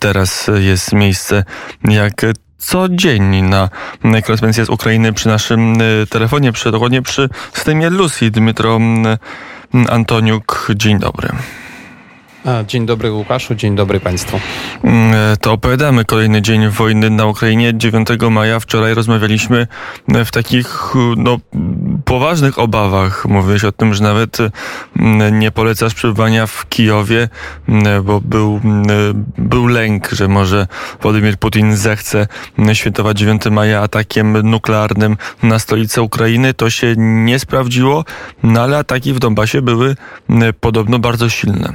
Teraz jest miejsce jak co dzień na korespondencję z Ukrainy przy naszym y, telefonie, przy, dokładnie przy systemie Lucy. Dmytro Antoniuk, dzień dobry. Dzień dobry Łukaszu, dzień dobry Państwu. E, to opowiadamy kolejny dzień wojny na Ukrainie. 9 maja wczoraj rozmawialiśmy w takich no, poważnych obawach. Mówiłeś o tym, że nawet mm, nie polecasz przebywania w Kijowie, mm, bo był, był lęk, że może Władimir Putin zechce świętować 9 maja atakiem nuklearnym na stolicę Ukrainy. To się nie sprawdziło, no ale ataki w Donbasie były podobno bardzo silne.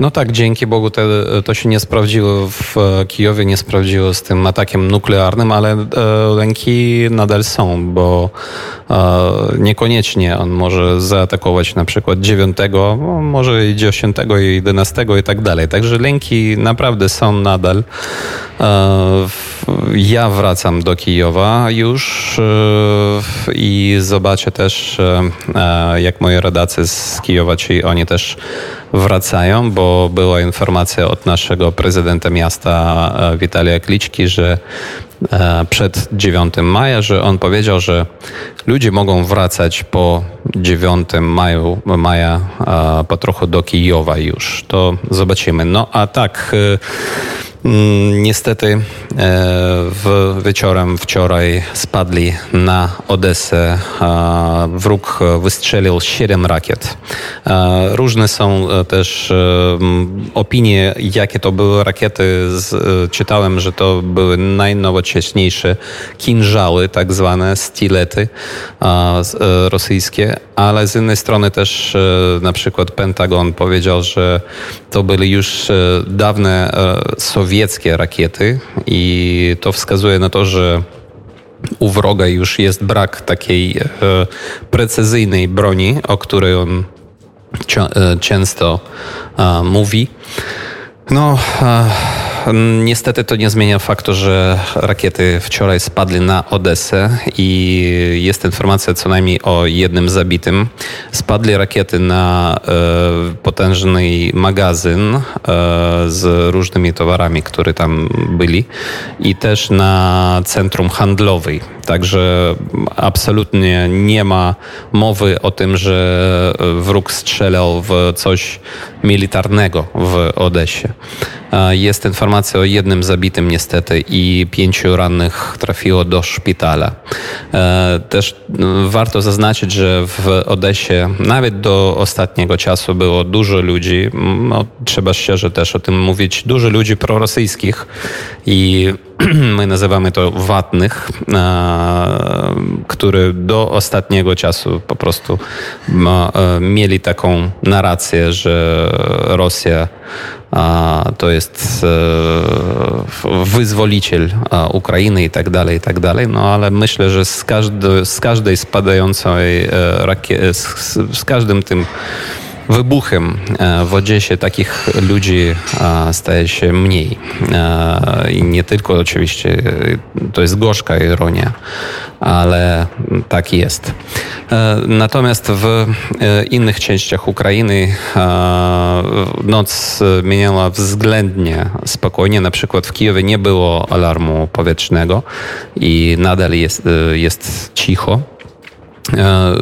No tak, dzięki Bogu te, to się nie sprawdziło w Kijowie, nie sprawdziło z tym atakiem nuklearnym, ale e, lęki nadal są, bo e, niekoniecznie on może zaatakować na przykład 9, może i 10, i 11 i tak dalej. Także lęki naprawdę są nadal. E, ja wracam do Kijowa już e, i zobaczę też, e, jak moi rodacy z Kijowa, czyli oni też wracają, bo była informacja od naszego prezydenta miasta Witalia Kliczki, że przed 9 maja, że on powiedział, że ludzie mogą wracać po 9 maju, maja po trochu do Kijowa już. To zobaczymy. No a tak niestety e, w wieczorem wczoraj spadli na Odesę. Wróg wystrzelił 7 rakiet. Różne są e, też e, opinie, jakie to były rakiety. Czytałem, że to były najnowocześniejsze kinżały, tak zwane stilety rosyjskie, ale z innej strony też na przykład Pentagon powiedział, że to były już dawne sowieckie sowieckie rakiety i to wskazuje na to, że u wroga już jest brak takiej e, precyzyjnej broni, o której on e, często mówi. No, Niestety to nie zmienia faktu, że rakiety wczoraj spadły na Odesę i jest informacja co najmniej o jednym zabitym. Spadli rakiety na e, potężny magazyn e, z różnymi towarami, które tam byli i też na centrum handlowej. Także absolutnie nie ma mowy o tym, że wróg strzelał w coś militarnego w Odesie. Jest informacja o jednym zabitym niestety i pięciu rannych trafiło do szpitala. E, też warto zaznaczyć, że w Odesie nawet do ostatniego czasu było dużo ludzi, no, trzeba szczerze też o tym mówić, dużo ludzi prorosyjskich i my nazywamy to watnych, które do ostatniego czasu po prostu e, mieli taką narrację, że Rosja to jest e, wyzwoliciel Ukrainy i tak dalej, i tak dalej. No ale myślę, że z, każdy, z każdej spadającej e, rakiety, z, z każdym tym wybuchem e, w Odessie takich ludzi e, staje się mniej. E, I nie tylko oczywiście, to jest gorzka ironia, ale tak jest. Natomiast w innych częściach Ukrainy noc minęła względnie spokojnie. Na przykład w Kijowie nie było alarmu powietrznego i nadal jest, jest cicho. E,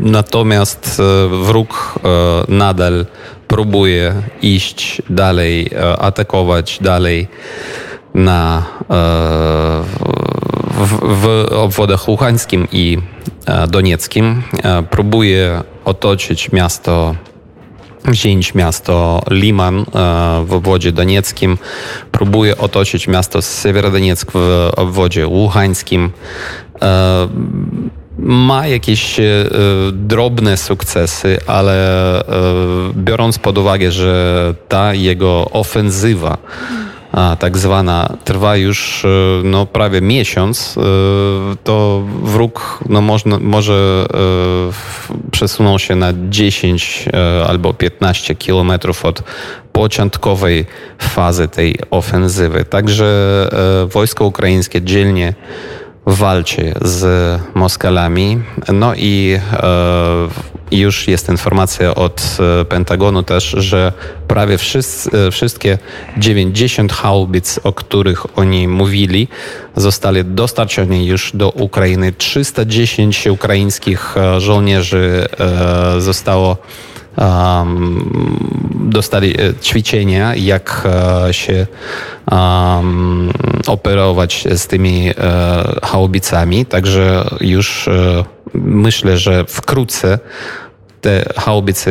natomiast e, wróg e, nadal próbuje iść dalej, atakować dalej na, w, w obwodach Łuchańskim i Donieckim. Próbuje otoczyć miasto wziąć miasto Liman w obwodzie donieckim, próbuje otoczyć miasto Sewierodoniec w obwodzie łuchańskim ma jakieś e, drobne sukcesy, ale e, biorąc pod uwagę, że ta jego ofensywa a, tak zwana trwa już e, no, prawie miesiąc, to wróg no, można, może przesunął się na 10 albo 15 kilometrów od początkowej fazy tej ofensywy. Także wojsko ukraińskie dzielnie walczy z Moskalami. No i e, już jest informacja od Pentagonu też, że prawie wszyscy, wszystkie 90 haubic, o których oni mówili, zostali dostarczone już do Ukrainy. 310 ukraińskich żołnierzy zostało dostali e, ćwiczenia, jak e, się operować z tymi e, haubicami. Także już myślę, że wkrótce te haubice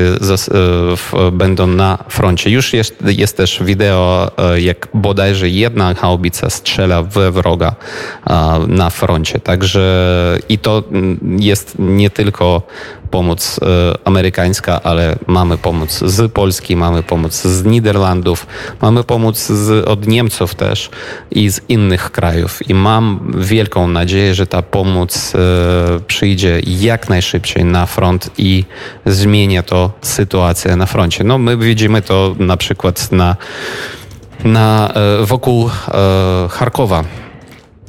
będą na froncie. Już jest, jest też wideo, jak bodajże jedna haubica strzela we wroga na froncie. Także i to jest nie tylko pomoc e, amerykańska, ale mamy pomoc z Polski, mamy pomoc z Niderlandów, mamy pomoc z, od Niemców też i z innych krajów. I mam wielką nadzieję, że ta pomoc e, przyjdzie jak najszybciej na front i zmienia to sytuację na froncie. No my widzimy to na przykład na, na e, wokół Charkowa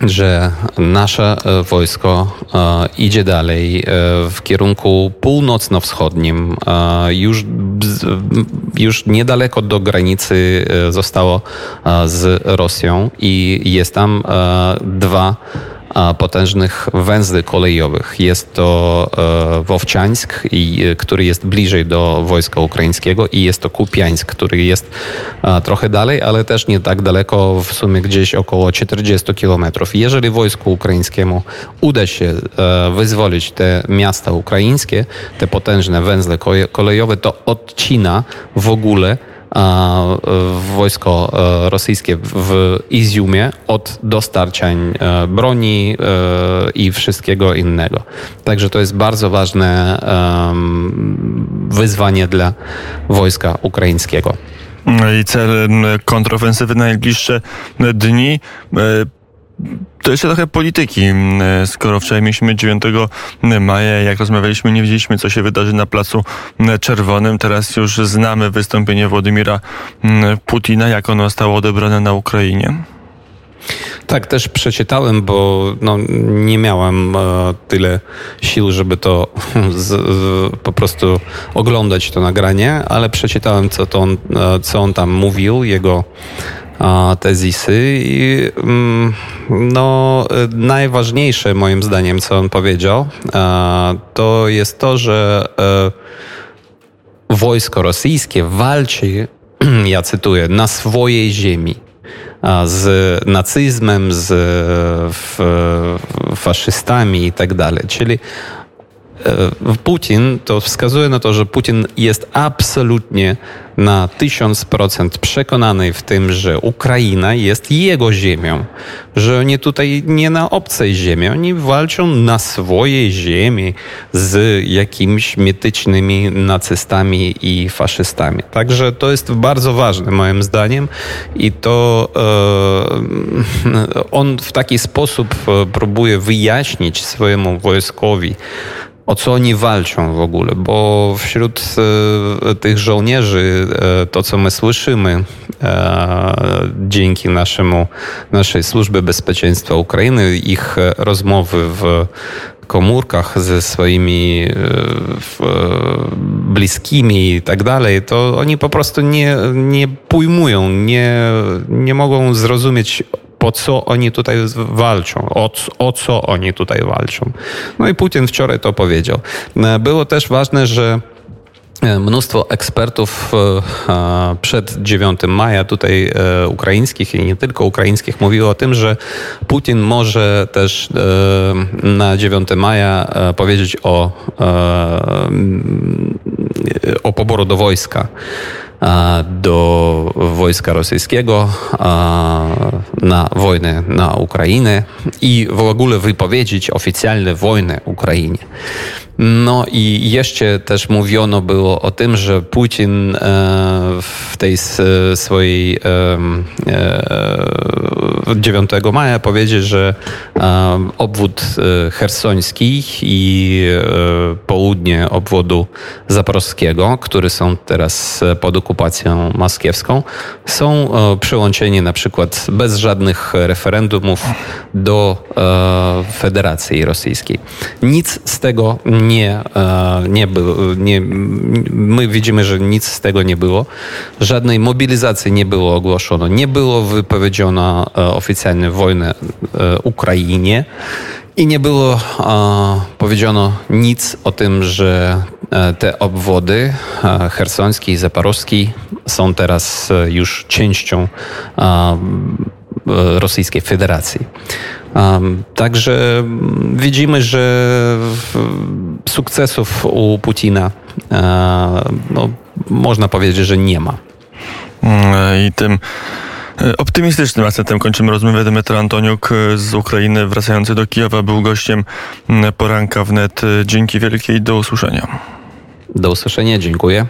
że nasze e, wojsko e, idzie dalej e, w kierunku północno-wschodnim. Już, już niedaleko do granicy zostało z Rosją i jest tam dwa potężnych węzły kolejowych. Jest to e, Wowciańsk, który jest bliżej do wojska ukraińskiego i jest to Kupiańsk, który jest trochę dalej, ale też nie tak daleko, w sumie gdzieś około 40 kilometrów. Jeżeli wojsku ukraińskiemu uda się e, wyzwolić te miasta ukraińskie, te potężne węzle kolejowe, to odcina w ogóle wojsko e, rosyjskie w Iziumie od dostarczań e, broni e, i wszystkiego innego. Także to jest bardzo ważne wyzwanie dla wojska ukraińskiego. I cel kontrofensywy na najbliższe dni to jeszcze trochę polityki. Mm, skoro wczoraj mieliśmy 9 maja, jak rozmawialiśmy, nie wiedzieliśmy, co się wydarzy na Placu Czerwonym. Teraz już znamy wystąpienie Władimira mm, Putina, jak ono zostało odebrane na Ukrainie. Tak, też przeczytałem, bo no, nie miałem e, tyle sił, żeby to z, z, po prostu oglądać to nagranie, ale przeczytałem, co, on, e, co on tam mówił, jego tezisy i mm, no, najważniejsze moim zdaniem, co on powiedział, to jest to, że e, wojsko rosyjskie walczy, ja cytuję, na swojej ziemi z nacyzmem, z faszystami i tak dalej. Czyli E, Putin, to wskazuje na to, że Putin jest absolutnie na 1000% przekonany w tym, że Ukraina jest jego ziemią, że oni tutaj nie na obcej ziemi, oni walczą na swojej ziemi z jakimiś mitycznymi nacystami i faszystami. Także to jest bardzo ważne moim zdaniem i to e, on w taki sposób e, próbuje wyjaśnić swojemu wojskowi, o co oni walczą w ogóle, bo wśród e, tych żołnierzy e, to, co my słyszymy e, dzięki naszemu, naszej służbie bezpieczeństwa Ukrainy, ich rozmowy w komórkach ze swoimi bliskimi i tak dalej, to oni po prostu nie, nie pojmują, nie, nie mogą zrozumieć po co oni tutaj walczą, o, o co oni tutaj walczą. No i Putin wczoraj to powiedział. E, było też ważne, że e, Mnóstwo ekspertów e, przed 9 maja, tutaj ukraińskich i nie tylko ukraińskich, mówiło o tym, że Putin może też na 9 maja powiedzieć o, o poboru do wojska do wojska rosyjskiego na wojnę na Ukrainę i w ogóle wypowiedzieć oficjalne wojnę Ukrainie. No i jeszcze też mówiono było o tym, że Putin e, w tej swojej 9 e, maja powiedział, że obwód e, hersoński i południe obwodu zaporowskiego, które są teraz pod okupacją moskiewską, są przyłączeni na przykład bez żadnych referendumów do Federacji Rosyjskiej. Nic z tego nie nie, nie było, nie, my widzimy, że nic z tego nie było. Żadnej mobilizacji nie było ogłoszono, nie było wypowiedziano oficjalnie wojny Ukrainie i nie było powiedziano nic o tym, że te obwody hersoński i zaporowski są teraz już częścią Rosyjskiej Federacji. Także widzimy, że sukcesów u Putina no, można powiedzieć, że nie ma. I tym optymistycznym akcentem kończymy rozmowę. Dymitr Antoniuk z Ukrainy wracający do Kijowa był gościem poranka wnet. Dzięki wielkie i do usłyszenia. Do usłyszenia, dziękuję.